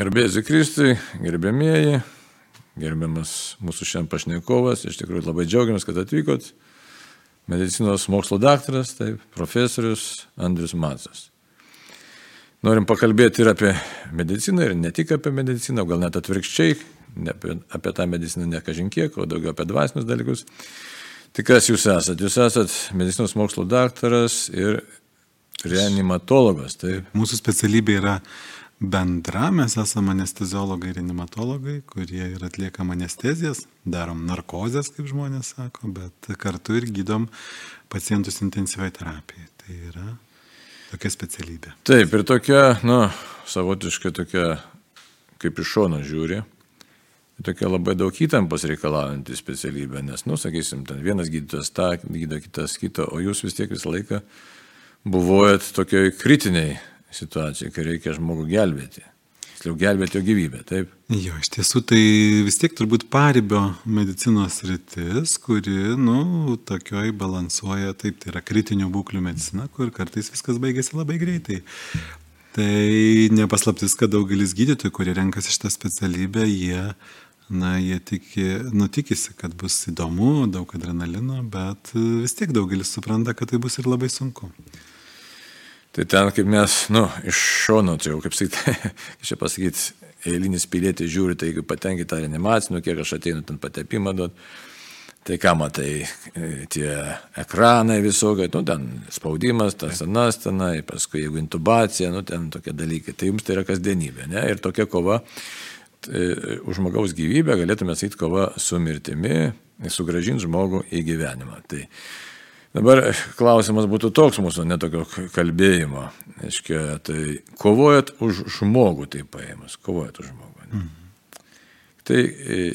Gerbėsiu Kristui, gerbėmieji, gerbiamas mūsų šiandien pašnekovas, iš tikrųjų labai džiaugiamės, kad atvykot. Medicinos mokslo daktaras, taip, profesorius Andrius Matsas. Norim pakalbėti ir apie mediciną, ir ne tik apie mediciną, gal net atvirkščiai, ne apie, apie tą mediciną ne kažinkiek, o daugiau apie dvasinius dalykus. Tai kas jūs esate? Jūs esate medicinos mokslo daktaras ir reanimatologas. Taip. Mūsų specialybė yra bendra, mes esame anesteziologai ir reanimatologai, kurie ir atliekam anestezijas, darom narkozės, kaip žmonės sako, bet kartu ir gydom pacientus intensyviai terapijai. Tai yra tokia specialybė. Taip, ir tokia, nu, savotiškai tokia, kaip iš šono žiūri, tokia labai daug įtampos reikalaujanti specialybė, nes, nu, sakysim, ten vienas gydytojas tą gydo, kitas kitą, o jūs vis tiek visą laiką buvojat tokioj kritiniai situacijai, kai reikia žmogų gelbėti. Tiksliau, gelbėti jo gyvybę, taip? Jo, iš tiesų tai vis tiek turbūt paribio medicinos rytis, kuri, nu, tokioj balansuoja, taip, tai yra kritinių būklių medicina, kur kartais viskas baigėsi labai greitai. Tai nepaslaptis, kad daugelis gydytojų, kurie renkasi šitą specialybę, jie, na, jie tiki, nu, tikisi, kad bus įdomu, daug adrenalino, bet vis tiek daugelis supranta, kad tai bus ir labai sunku. Tai ten, kaip mes, nu, iš šono, čia jau, kaip sakyti, čia pasakyti, eilinis pilietis žiūri, tai jeigu patenki tą reanimaciją, nu, kiek aš ateinu ten patepimą duot, tai ką matai, e, tie ekranai visokie, nu, ten spaudimas, tas anas tenai, paskui jeigu intubacija, nu, ten tokie dalykai, tai jums tai yra kasdienybė, ne, ir tokia kova, tai, už žmogaus gyvybę galėtume sakyti kova su mirtimi, sugražinti žmogų į gyvenimą. Tai, Dabar klausimas būtų toks mūsų netokio kalbėjimo. Aiškia, tai kovojat už žmogų, tai paėmus, kovojat už žmogų. Ne? Mm. Tai e,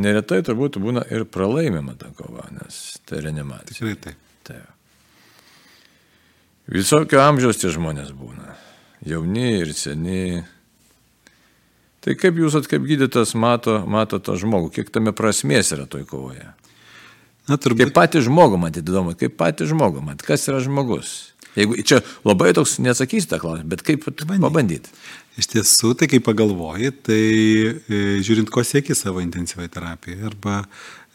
neretai turbūt būna ir pralaimima ta kova, nes tai reanimacija. Tikrai taip. taip. Visokio amžiaus tie žmonės būna. Jauni ir seni. Tai kaip jūs, kaip gydytas, mato, mato tą žmogų, kiek tame prasmės yra toj kovoje? Na, turbūt... Kaip patį žmogų matyti įdomu, kaip patį žmogų matyti, kas yra žmogus. Jeigu čia labai toks neatsakysite tą klausimą, bet kaip pabandyti. Iš tiesų, tai kai pagalvoji, tai e, žiūrint, ko siekia savo intensyviai terapijai arba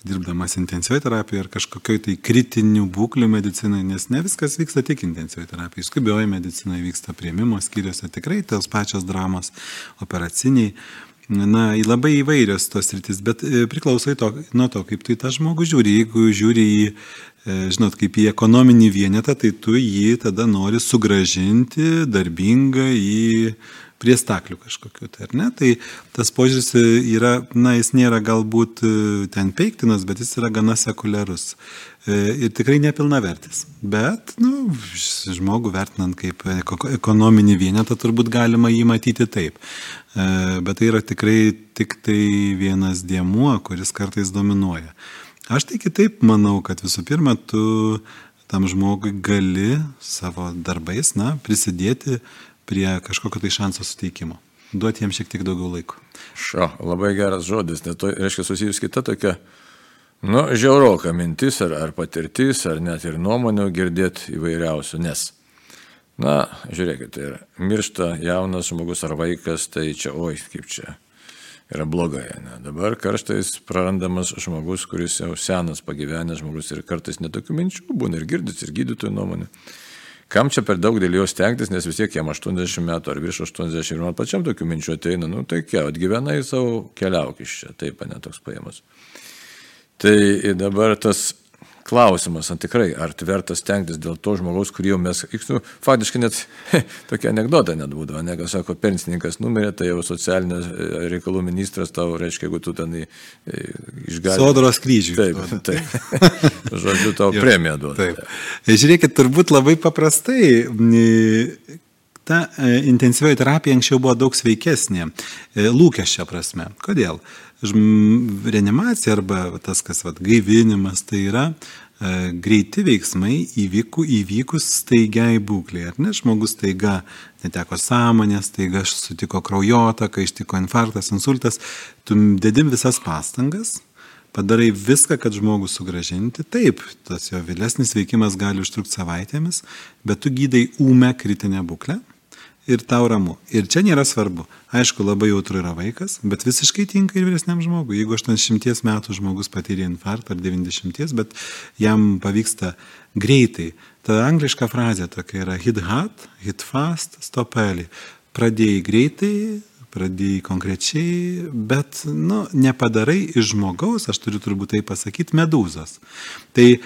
dirbdamas intensyviai terapijoje ar kažkokioj tai kritinių būklių medicinai, nes ne viskas vyksta tik intensyviai terapijoje. Skubioji medicina vyksta prieimimo skyriuose, tikrai tos pačios dramos, operaciniai. Na, labai įvairios tos rytis, bet e, priklauso to, nuo to, kaip tu į tą žmogų žiūri. Jeigu žiūri į, e, žinot, kaip į ekonominį vienetą, tai tu jį tada nori sugražinti darbingą į prie staklių kažkokiu, tai ar ne? Tai tas požiūris yra, na, jis nėra galbūt e, ten peiktinas, bet jis yra gana sekuliarus. Ir tikrai nepilnavertis. Bet, nu, žmogų vertinant kaip ekonominį vienetą, turbūt galima jį matyti taip. Bet tai yra tikrai tik tai vienas dėmuo, kuris kartais dominuoja. Aš tai kitaip manau, kad visų pirma, tu tam žmogui gali savo darbais, na, prisidėti prie kažkokio tai šanso suteikimo. Duoti jiems šiek tiek daugiau laiko. Šo, labai geras žodis, nes to reiškia susijus kita tokia, nu, žiauroka mintis ar, ar patirtis, ar net ir nuomonių girdėti įvairiausių, nes, na, žiūrėkit, yra, miršta jaunas žmogus ar vaikas, tai čia, oi, kaip čia yra blogai. Ne? Dabar karštais prarandamas žmogus, kuris jau senas pagyvenęs žmogus ir kartais netokių minčių būna ir girdit, ir gydytojų nuomonė. Kam čia per daug dėl jo stengtis, nes vis tiek jam 80 metų ar virš 80 ir man pačiam tokių minčių ateina, nu tai kie, atgyvenai savo keliauk iš čia, taip, ne toks paėmas. Tai dabar tas klausimas, ar tikrai, ar verta stengtis dėl to žmogaus, kurį jau mes, nu, faktiškai net tokia anegdota net būdavo, ne, kas sako, pensininkas numirė, tai jau socialinės e, reikalų ministras tau, reiškia, jeigu tu ten išgali. Sodros kryžių. Taip, taip. Žodžiu, tau premiją duoda. Taip. Žiūrėkit, turbūt labai paprastai ta e, intensyvioji terapija anksčiau buvo daug sveikesnė, e, lūkesčio prasme. Kodėl? reanimacija arba tas, kas vat, gaivinimas, tai yra e, greiti veiksmai įvyku, įvykus staigiai būklei. Ar ne žmogus staiga neteko sąmonės, staiga sutiko kraujotaka, ištiko infarktas, insultas, tu dedim visas pastangas, padarai viską, kad žmogų sugražinti. Taip, tas jo vėlesnis veikimas gali užtrukti savaitėmis, bet tu gydai ūmę kritinę būklę ir tau ramu. Ir čia nėra svarbu. Aišku, labai jautru yra vaikas, bet visiškai tinka ir vyresniam žmogui. Jeigu 80 metų žmogus patyrė infarktą ar 90, bet jam pavyksta greitai. Ta angliška frazė tokia yra hit hard, hit fast, stop early. Pradėjai greitai, pradėjai konkrečiai, bet, nu, nepadarai iš žmogaus, aš turiu turbūt tai pasakyti, medūzos. Tai e,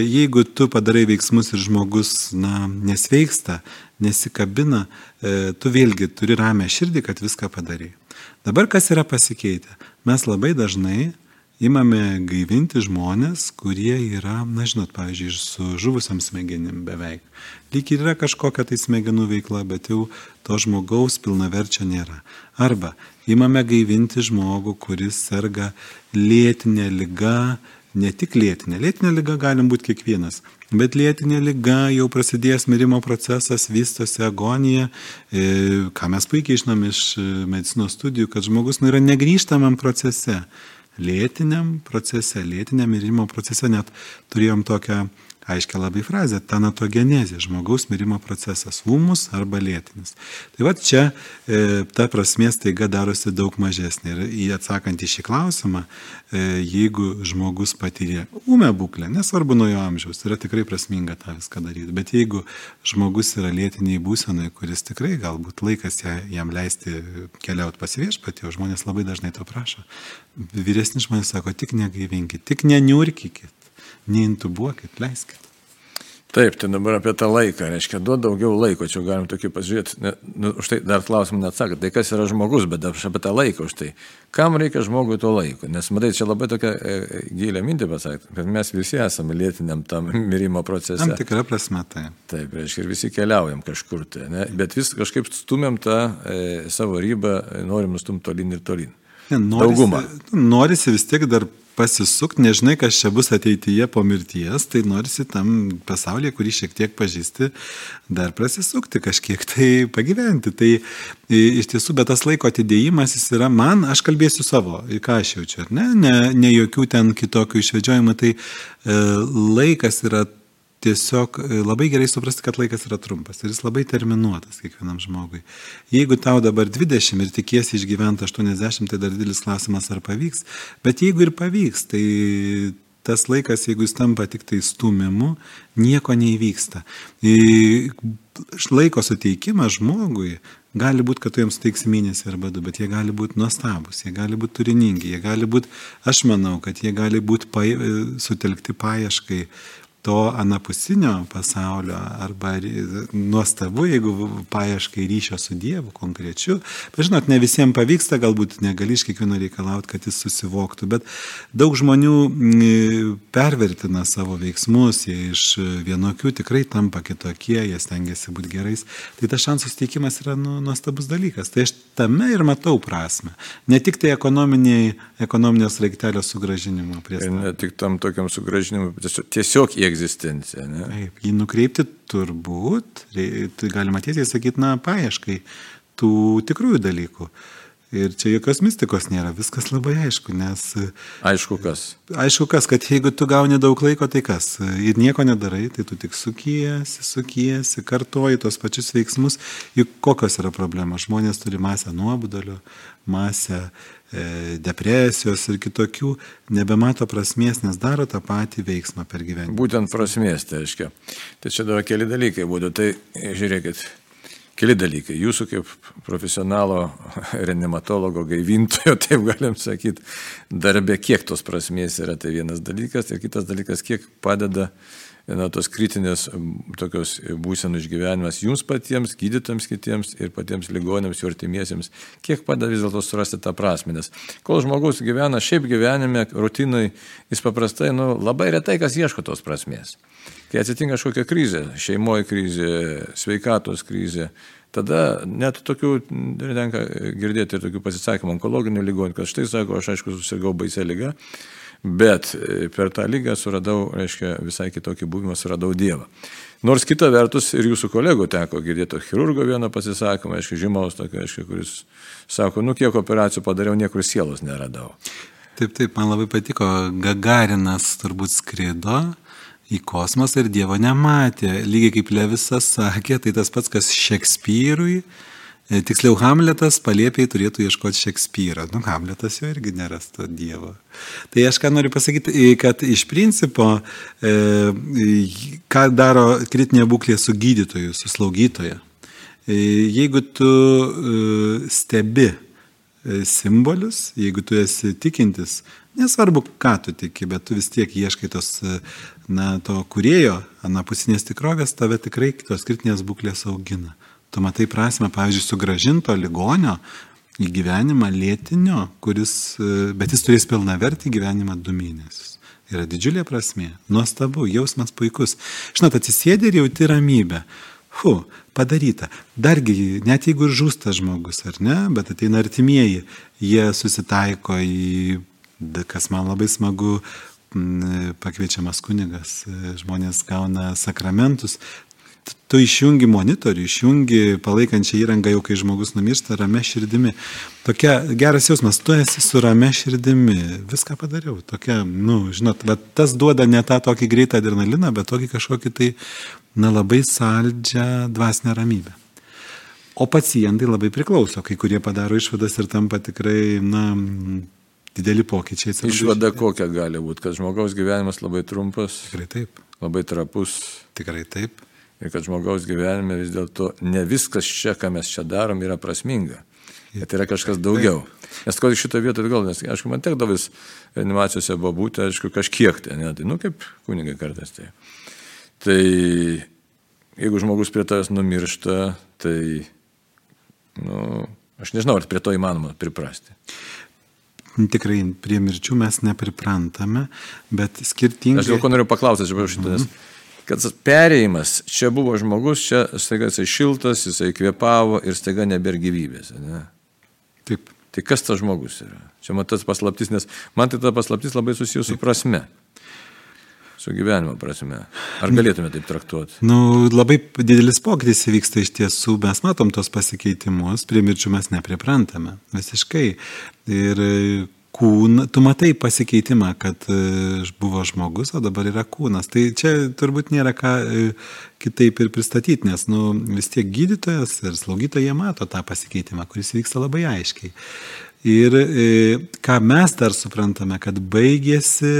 jeigu tu padarai veiksmus ir žmogus, na, nesveiksta, nesikabina, e, tu vėlgi turi ramę širdį, kad viską padarai. Dabar kas yra pasikeitę? Mes labai dažnai imame gaivinti žmonės, kurie yra, na žinot, pavyzdžiui, su žuvusiam smegenim beveik. Lyg ir yra kažkokia tai smegenų veikla, bet jau to žmogaus pilnaverčio nėra. Arba imame gaivinti žmogų, kuris serga lėtinė lyga, ne tik lėtinė, lėtinė lyga galim būti kiekvienas, bet lėtinė lyga jau prasidėjęs mirimo procesas, vystosi agonija, e, ką mes puikiai žinom iš medicinos studijų, kad žmogus nu, yra negryžtamam procese. Lėtiniam procese, lėtiniam mirimo procese net turėjom tokią aiškia labai frazė - tanatogenezė - žmogaus mirimo procesas - ūmus arba lėtinis. Tai va čia e, ta prasmės taiga darosi daug mažesnė. Ir atsakant į šį klausimą, e, jeigu žmogus patyrė ūmę būklę, nesvarbu nuo jo amžiaus, yra tikrai prasminga tą viską daryti. Bet jeigu žmogus yra lėtiniai būsenai, kuris tikrai galbūt laikas jam leisti keliauti pas viešpatį, o žmonės labai dažnai to prašo, vyresni žmonės sako, tik negaivinkit, tik neniurkykit neintubuokit, leiskit. Taip, tai dabar apie tą laiką, reiškia, duod daugiau laiko, čia galim tokį pasižiūrėti, ne, nu, už tai dar klausimą neatsakot, tai kas yra žmogus, bet aš apie tą laiką už tai. Kam reikia žmogui to laiko? Nes, matai, čia labai tokia e, e gilė mintė pasakyti, kad mes visi esame lėtiniam tam mirimo procese. Tam tikra prasme tai. Taip, reiškia, ir visi keliaujam kažkur tai, ne? bet vis kažkaip stumiam tą e, savo ribą, norim nustumti tolin ir tolin. Ne, norisi, Daugumą. Norisi vis tiek dar pasisukti, nežinai, kas čia bus ateityje po mirties, tai norisi tam pasaulyje, kurį šiek tiek pažįsti, dar prasisukti, kažkiek tai pagyventi. Tai iš tiesų, bet tas laiko atidėjimas jis yra man, aš kalbėsiu savo, ką aš jaučiu, ar ne, ne, ne jokių ten kitokių išvedžiojimų, tai e, laikas yra tiesiog e, labai gerai suprasti, kad laikas yra trumpas ir jis labai terminuotas kiekvienam žmogui. Jeigu tau dabar 20 ir tikiesi išgyventi 80, tai dar didelis klausimas, ar pavyks. Bet jeigu ir pavyks, tai tas laikas, jeigu jis tampa tik tai stumimu, nieko neįvyksta. Laiko suteikimas žmogui gali būti, kad tu jiems suteiksi mėnesį arba du, bet jie gali būti nuostabus, jie gali būti turiningi, jie gali būti, aš manau, kad jie gali būti pa, sutelkti paieškai to anapusinio pasaulio arba nuostabu, jeigu paieškai ryšio su Dievu konkrečiu. Bet žinot, ne visiems pavyksta, galbūt negali iš kiekvieno reikalauti, kad jis susivoktų, bet daug žmonių pervertina savo veiksmus, jie iš vienokių tikrai tampa kitokie, jie stengiasi būti gerais. Tai tas šansų steikimas yra nu, nuostabus dalykas. Tai aš tame ir matau prasme. Ne tik tai ekonominės raiktelio sugražinimo prie. Ne tik tam tokiam sugražinimui, tiesiog, tiesiog į egzistenciją. Ne? Taip, jį nukreipti turbūt, tai galima tiesiai sakyti, na, paieškai tų tikrųjų dalykų. Ir čia jokios mistikos nėra, viskas labai aišku, nes... Aišku kas. Aišku kas, kad jeigu tu gauni daug laiko, tai kas? Ir nieko nedarai, tai tu tik sukiesi, sukiesi, kartoji tos pačius veiksmus. Juk kokios yra problemos? Žmonės turi masę nuobodulio, masę e, depresijos ir kitokių, nebemato prasmės, nes daro tą patį veiksmą per gyvenimą. Būtent prasmės, tai aiškia. Tai čia dar keli dalykai būtų. Tai žiūrėkit, Keli dalykai. Jūsų kaip profesionalo reanimatologo, gaivintojo, taip galim sakyti, darbė, kiek tos prasmės yra, tai vienas dalykas. Ir kitas dalykas, kiek padeda na, tos kritinės tokios būsenų išgyvenimas jums patiems, gydytams kitiems ir patiems ligonėms, jų artimiesiems, kiek padeda vis dėlto surasti tą prasme. Nes kol žmogus gyvena šiaip gyvenime, rutinai, jis paprastai, nu, labai retai kas ieško tos prasmės. Kai atsitinka kažkokia krizė, šeimoje krizė, sveikatos krizė, tada net tokių, tenka girdėti ir tokių pasisakymų onkologinių lygonių, kad štai sako, aš aišku susirgau baisę lygą, bet per tą lygą suradau, reiškia, visai kitokį buvimą, suradau Dievą. Nors kita vertus ir jūsų kolegų teko girdėti chirurgo vieną pasisakymą, aišku, žymaus tokio, aišku, kuris sako, nu kiek operacijų padariau, niekur sielos neradau. Taip, taip, man labai patiko, Gagarinas turbūt skrido į kosmosą ir Dievo nematė. Lygiai kaip Levisas sakė, tai tas pats, kas Šekspyrui, e, tiksliau Hamletas paliepiai turėtų ieškoti Šekspyrą. Nu, Hamletas jo irgi nerastų Dievo. Tai aš ką noriu pasakyti, kad iš principo, e, ką daro kritinė būklė su gydytoju, su slaugytoja. E, jeigu tu e, stebi e, simbolius, jeigu tu esi tikintis, nesvarbu, ką tu tiki, bet tu vis tiek ieškai tos, na, to kurėjo, anapusinės tikrovės, tave tikrai tos kritinės būklės augina. Tu matai prasme, pavyzdžiui, sugražinto ligonio į gyvenimą lėtinio, kuris, bet jis turės pilna vertį gyvenimą du mėnesius. Yra didžiulė prasme, nuostabu, jausmas puikus. Žinot, atsisėdė ir jauti ramybę. Fu, padaryta. Dargi, net jeigu ir žūsta žmogus, ar ne, bet ateina artimieji, jie susitaiko į, kas man labai smagu, pakviečiamas kunigas, žmonės gauna sakramentus, tu išjungi monitorių, išjungi palaikančią įrangą jau kai žmogus numiršta ramia širdimi. Tokia geras jausmas, tu esi su ramia širdimi, viską padariau. Tokia, nu, žinot, bet tas duoda ne tą tokį greitą adrenaliną, bet tokį kažkokį tai, na, labai saldžią dvasinę ramybę. O pacientai labai priklauso, kai kurie padaro išvadas ir tampa tikrai, na, dideli pokyčiai. Išvada kokia gali būti, kad žmogaus gyvenimas labai trumpas. Tikrai taip. Labai trapus. Tikrai taip ir kad žmogaus gyvenime vis dėlto ne viskas čia, ką mes čia darom, yra prasminga. Bet yra kažkas daugiau. Nes kodėl šitą vietą gal, nes, aišku, man tekdavo vis animacijose buvo būti, aišku, kažkiek ten, tai, nu, kaip kunigai kartais tai. Tai jeigu žmogus prie tavęs numiršta, tai, nu, aš nežinau, ar prie to įmanoma priprasti. Tikrai prie mirčių mes nepriprantame, bet skirtingai. Aš dėl ko noriu paklausyti, aš šitą, nes mm -hmm kad perėjimas, čia buvo žmogus, čia staiga jisai šiltas, jisai kvepavo ir staiga nebėra gyvybės. Ne? Taip. Tai kas tas žmogus yra? Čia man tas paslaptis, nes man tai ta paslaptis labai susijus su prasme. Su gyvenimo prasme. Ar galėtume taip traktuoti? Nu, labai didelis pokytis įvyksta iš tiesų, mes matom tos pasikeitimus, prie mirčių mes nepriprantame. Visiškai. Ir kūną, tu matai pasikeitimą, kad e, buvo žmogus, o dabar yra kūnas. Tai čia turbūt nėra ką e, kitaip ir pristatyti, nes nu, vis tiek gydytojas ir slaugytojai mato tą pasikeitimą, kuris vyksta labai aiškiai. Ir e, ką mes dar suprantame, kad baigėsi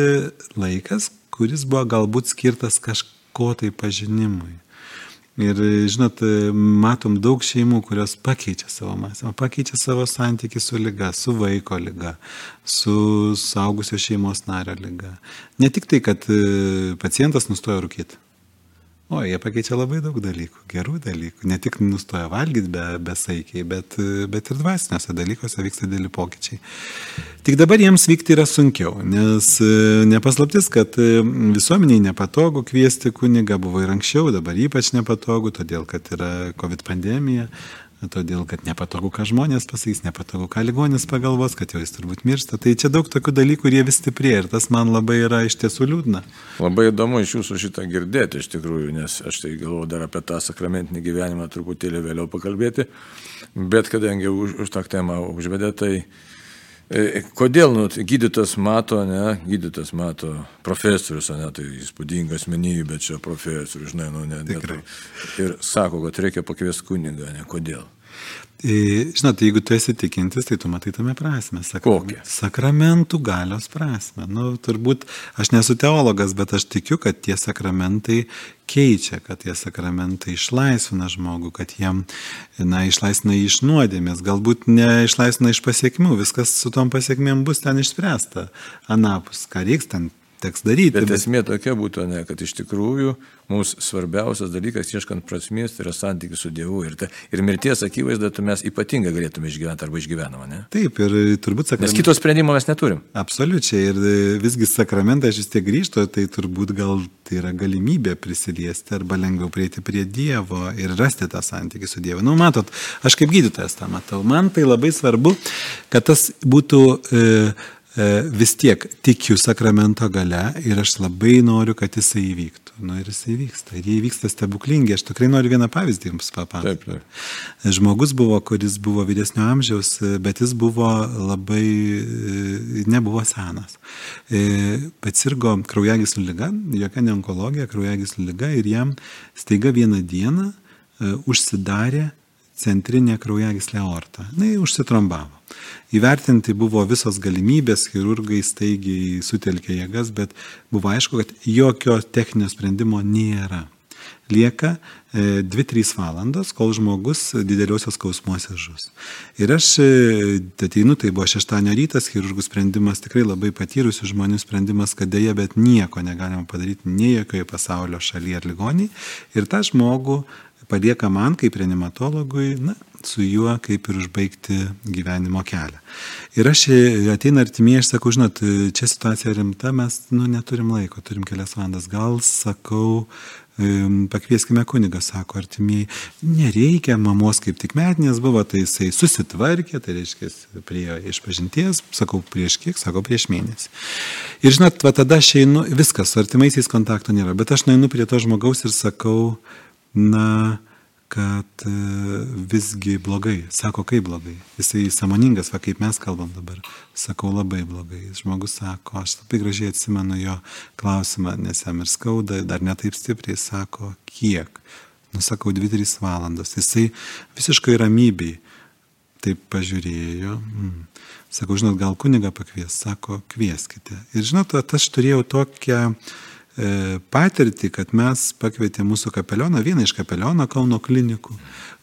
laikas, kuris buvo galbūt skirtas kažko tai pažinimui. Ir žinot, matom daug šeimų, kurios pakeičia savo mąstymą, pakeičia savo santykių su lyga, su vaiko lyga, su saugusio šeimos nario lyga. Ne tik tai, kad pacientas nustoja rūkyti. O, jie pakeičia labai daug dalykų, gerų dalykų. Ne tik nustoja valgyti be, besaikiai, bet, bet ir dvasiniuose dalykuose vyksta dėlį pokyčiai. Tik dabar jiems vykti yra sunkiau, nes e, nepaslaptis, kad e, visuomeniai nepatogu kviesti kunigą buvo ir anksčiau, dabar ypač nepatogu, todėl kad yra COVID pandemija, todėl kad nepatogu, ką žmonės pasakys, nepatogu, ką ligonis pagalvos, kad jau jis turbūt miršta. Tai čia daug tokių dalykų jie vis stiprėja ir tas man labai yra iš tiesų liūdna. Labai įdomu iš jūsų šitą girdėti iš tikrųjų, nes aš tai galvoju dar apie tą sakramentinį gyvenimą truputėlį vėliau pakalbėti, bet kadangi už, už tą temą užvedė, tai Kodėl nu, tai gydytas mato, ne, gydytas mato profesorius, ne, tai įspūdinga asmenybė, čia profesorius, žinai, nu, ne, ne, ir sako, kad reikia pakviesti kunigą, ne, kodėl. Žinot, jeigu tu esi tikintis, tai tu matai tame prasme. Sakram? Sakramentų galios prasme. Nu, turbūt aš nesu teologas, bet aš tikiu, kad tie sakramentai keičia, kad tie sakramentai išlaisvina žmogų, kad jiem, na, išlaisvina iš nuodėmės, galbūt neišlaisvina iš pasiekmių, viskas su tom pasiekmėm bus ten išspręsta. Anapus, ką reiks ten teks daryti. Bet, bet esmė tokia būtų, ne, kad iš tikrųjų mums svarbiausias dalykas, ieškant prasmės, tai yra santykis su Dievu. Ir, ta, ir mirties akivaizdu, tai mes ypatingai galėtume išgyventi arba išgyvenama, ne? Taip, ir turbūt sakramentai. Nes kito sprendimo mes neturim. Absoliučiai. Ir visgi sakramentai aš vis tiek grįžtu, tai turbūt gal tai yra galimybė prisiliesti arba lengviau prieiti prie Dievo ir rasti tą santykį su Dievu. Na, nu, matot, aš kaip gydytojas tą matau. Man tai labai svarbu, kad tas būtų... E, vis tiek tikiu sakramento gale ir aš labai noriu, kad jisai įvyktų. Nu ir jisai vyksta. Ir jie vyksta stebuklingi. Aš tikrai noriu vieną pavyzdį jums papasakoti. Žmogus buvo, kuris buvo vyresnio amžiaus, bet jis buvo labai, nebuvo senas. Bet sirgo kraujagyslių lyga, jokia ne onkologija, kraujagyslių lyga ir jam staiga vieną dieną užsidarė centrinė kraujagyslė aorta. Na, užsitrombavo. Įvertinti buvo visos galimybės, chirurgai staigiai sutelkė jėgas, bet buvo aišku, kad jokio techninio sprendimo nėra. Lieka 2-3 e, valandos, kol žmogus dideliuosios skausmuose žus. Ir aš e, ateinu, tai buvo šeštadienio rytas, chirurgų sprendimas, tikrai labai patyrusių žmonių sprendimas, kad dėja, bet nieko negalima padaryti nei jokioje pasaulio šalyje ar ligoniai. Ir tą žmogų palieka man kaip reanimatologui, na, su juo kaip ir užbaigti gyvenimo kelią. Ir aš ateina artimieji, aš sakau, žinot, čia situacija rimta, mes, nu, neturim laiko, turim kelias valandas. Gal, sakau, pakvieskime kunigą, sako artimieji, nereikia, mamos kaip tik metinės buvo, tai jisai susitvarkė, tai reiškia, prie išpažinties, sakau, prieš kiek, sako, prieš mėnesį. Ir žinot, va tada aš einu, viskas, su artimaisiais kontakto nėra, bet aš nueinu prie to žmogaus ir sakau, na, kad e, visgi blogai. Sako, kaip blogai. Jisai samoningas, va kaip mes kalbam dabar. Sakau, labai blogai. Žmogus sako, aš labai gražiai atsimenu jo klausimą, nes jam ir skauda, dar netaip stipriai, sako, kiek. Nusakau, 2-3 valandos. Jisai visiškai ramybei taip pažiūrėjo. Mm. Sakau, žinot, gal kuniga pakvies, sako, kvieskite. Ir žinot, aš turėjau tokią E, patirtį, kad mes pakvietėme mūsų kapelioną, vieną iš kapeliono Kauno klinikų,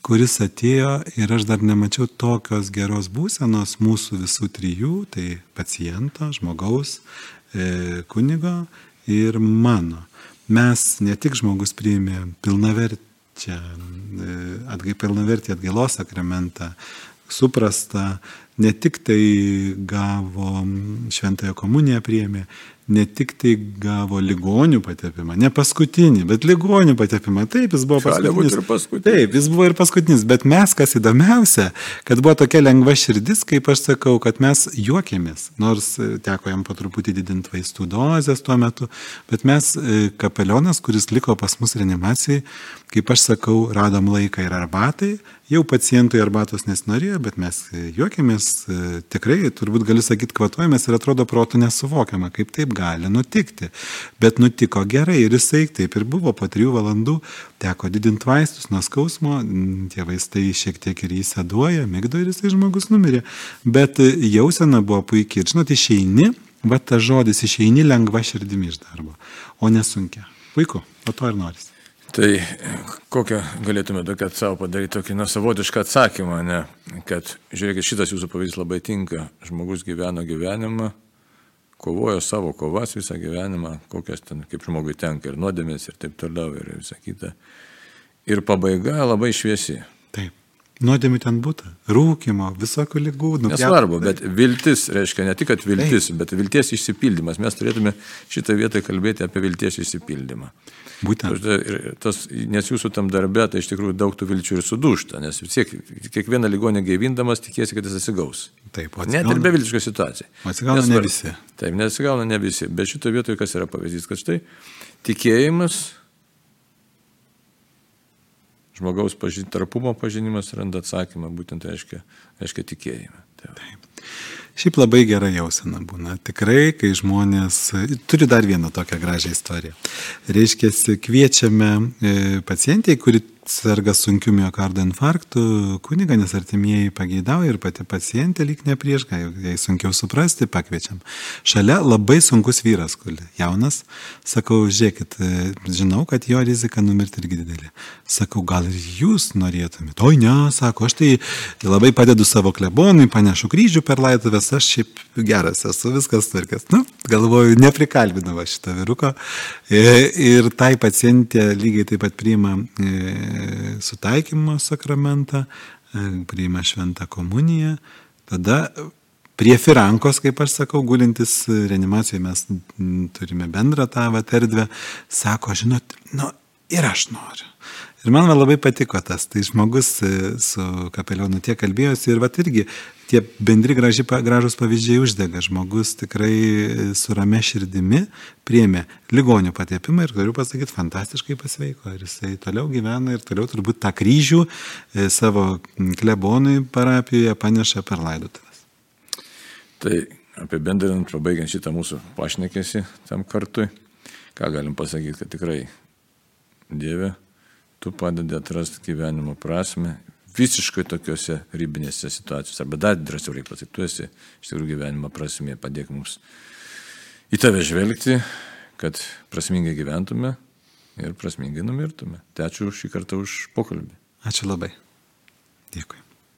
kuris atėjo ir aš dar nemačiau tokios geros būsenos mūsų visų trijų, tai paciento, žmogaus, e, kunigo ir mano. Mes ne tik žmogus priėmė pilnavertį, e, atgai, pilnavertį atgailos sakramentą, suprasta, ne tik tai gavo šventąją komuniją priėmė, ne tik tai gavo ligonių patepimą, ne paskutinį, bet ligonių patepimą. Taip, jis buvo paskutinis. paskutinis. Taip, jis buvo ir paskutinis, bet mes, kas įdomiausia, kad buvo tokia lengva širdis, kaip aš sakau, kad mes juokėmės, nors e, teko jam po truputį didinti vaistų dozes tuo metu, bet mes, e, kapelionas, kuris liko pas mus reanimacijai, kaip aš sakau, radom laiką ir arbatai, Jau pacientui arbatos nesinorėjo, bet mes e, tikrai, turbūt galiu sakyti, kvatuojamės ir atrodo protų nesuvokiama, kaip taip gali nutikti. Bet nutiko gerai ir jisai taip ir buvo, po trijų valandų teko didinti vaistus nuo skausmo, tie vaistai šiek tiek ir įsėduoja, mygdo ir jisai žmogus numirė. Bet jausena buvo puikiai ir, žinot, išeini, va tas žodis išeini lengva širdimi iš darbo, o nesunkia. Puiku, o to ir norisi. Tai kokią galėtume tokią savo padaryti tokį na, savotišką atsakymą, ne? kad žiūrėkit, šitas jūsų pavyzdys labai tinka. Žmogus gyveno gyvenimą, kovojo savo kovas visą gyvenimą, kokias ten, kaip žmogui tenka ir nuodėmės ir taip toliau ir visą kitą. Ir pabaiga labai šviesi. Taip. Nuodėmė ten būtų, rūkimo, visokio lygų. Nesvarbu, bet viltis reiškia ne tik, kad viltis, Taip. bet vilties išsipildymas. Mes turėtume šitą vietą kalbėti apie vilties išsipildymą. Būtent. Tas, nes jūsų tam darbe, tai iš tikrųjų daug tų vilčių ir sudūšta, nes vis tiek kiekvieną ligonę gaivindamas tikėsi, kad jis atsigaus. Taip, atsigauna. Net ir beviltiška situacija. Atsigauna nes, ne visi. Taip, nesigauna ne visi. Bet šitoje vietoje kas yra pavyzdys, kad štai tikėjimas, žmogaus pažin, tarpumo pažinimas randa atsakymą, būtent reiškia, reiškia tikėjimą. Taip. Taip. Šiaip labai gera jausena būna. Tikrai, kai žmonės... Turiu dar vieną tokią gražią istoriją. Reiškia, kviečiame e, pacientai, kuri serga sunkiu miocardo infarktu, kuniga, nes artimieji pageidauja ir pati pacientė lyg ne prieš, jai sunkiau suprasti, pakviečiam. Šalia labai sunkus vyras, kuli jaunas, sakau, žiūrėkit, žinau, kad jo rizika numirti irgi didelė. Sakau, gal ir jūs norėtumėte? Oi, ne, sako, aš tai labai padedu savo klebonui, panešu kryžių per laidotuvės, aš šiaip geras esu, viskas tvarkas. Nu, galvoju, neprikalbinau šitą vyruką. E, ir tai pacientė lygiai taip pat priima e, sutaikymo sakramentą, e, priima šventą komuniją, tada prie firankos, kaip aš sakau, gulintis reanimacijoje mes turime bendrą tą vat erdvę, sako, žinot, nu ir aš noriu. Ir man labai patiko tas, tai žmogus e, su kapelionu tiek kalbėjosi ir va irgi tie bendri graži, gražus pavyzdžiai uždega. Žmogus tikrai e, su rame širdimi priemė ligonių patepimą ir galiu pasakyti, fantastiškai pasveiko. Ir jisai toliau gyvena ir toliau turbūt tą kryžių e, savo klebonui parapijoje paneša per laidotuvės. Tai apibendrinant, pabaigiant šitą mūsų pašnekėsi tam kartui, ką galim pasakyti, kad tikrai Dieve, tu padedi atrasti gyvenimo prasme visiškai tokiuose ribinėse situacijose. Arba dar drąsiau reikia pasakyti, tu esi iš tikrųjų gyvenimo prasme, padėk mums į tave žvelgti, kad prasmingai gyventume ir prasmingai numirtume. Tai ačiū šį kartą už pokalbį. Ačiū labai. Dėkui.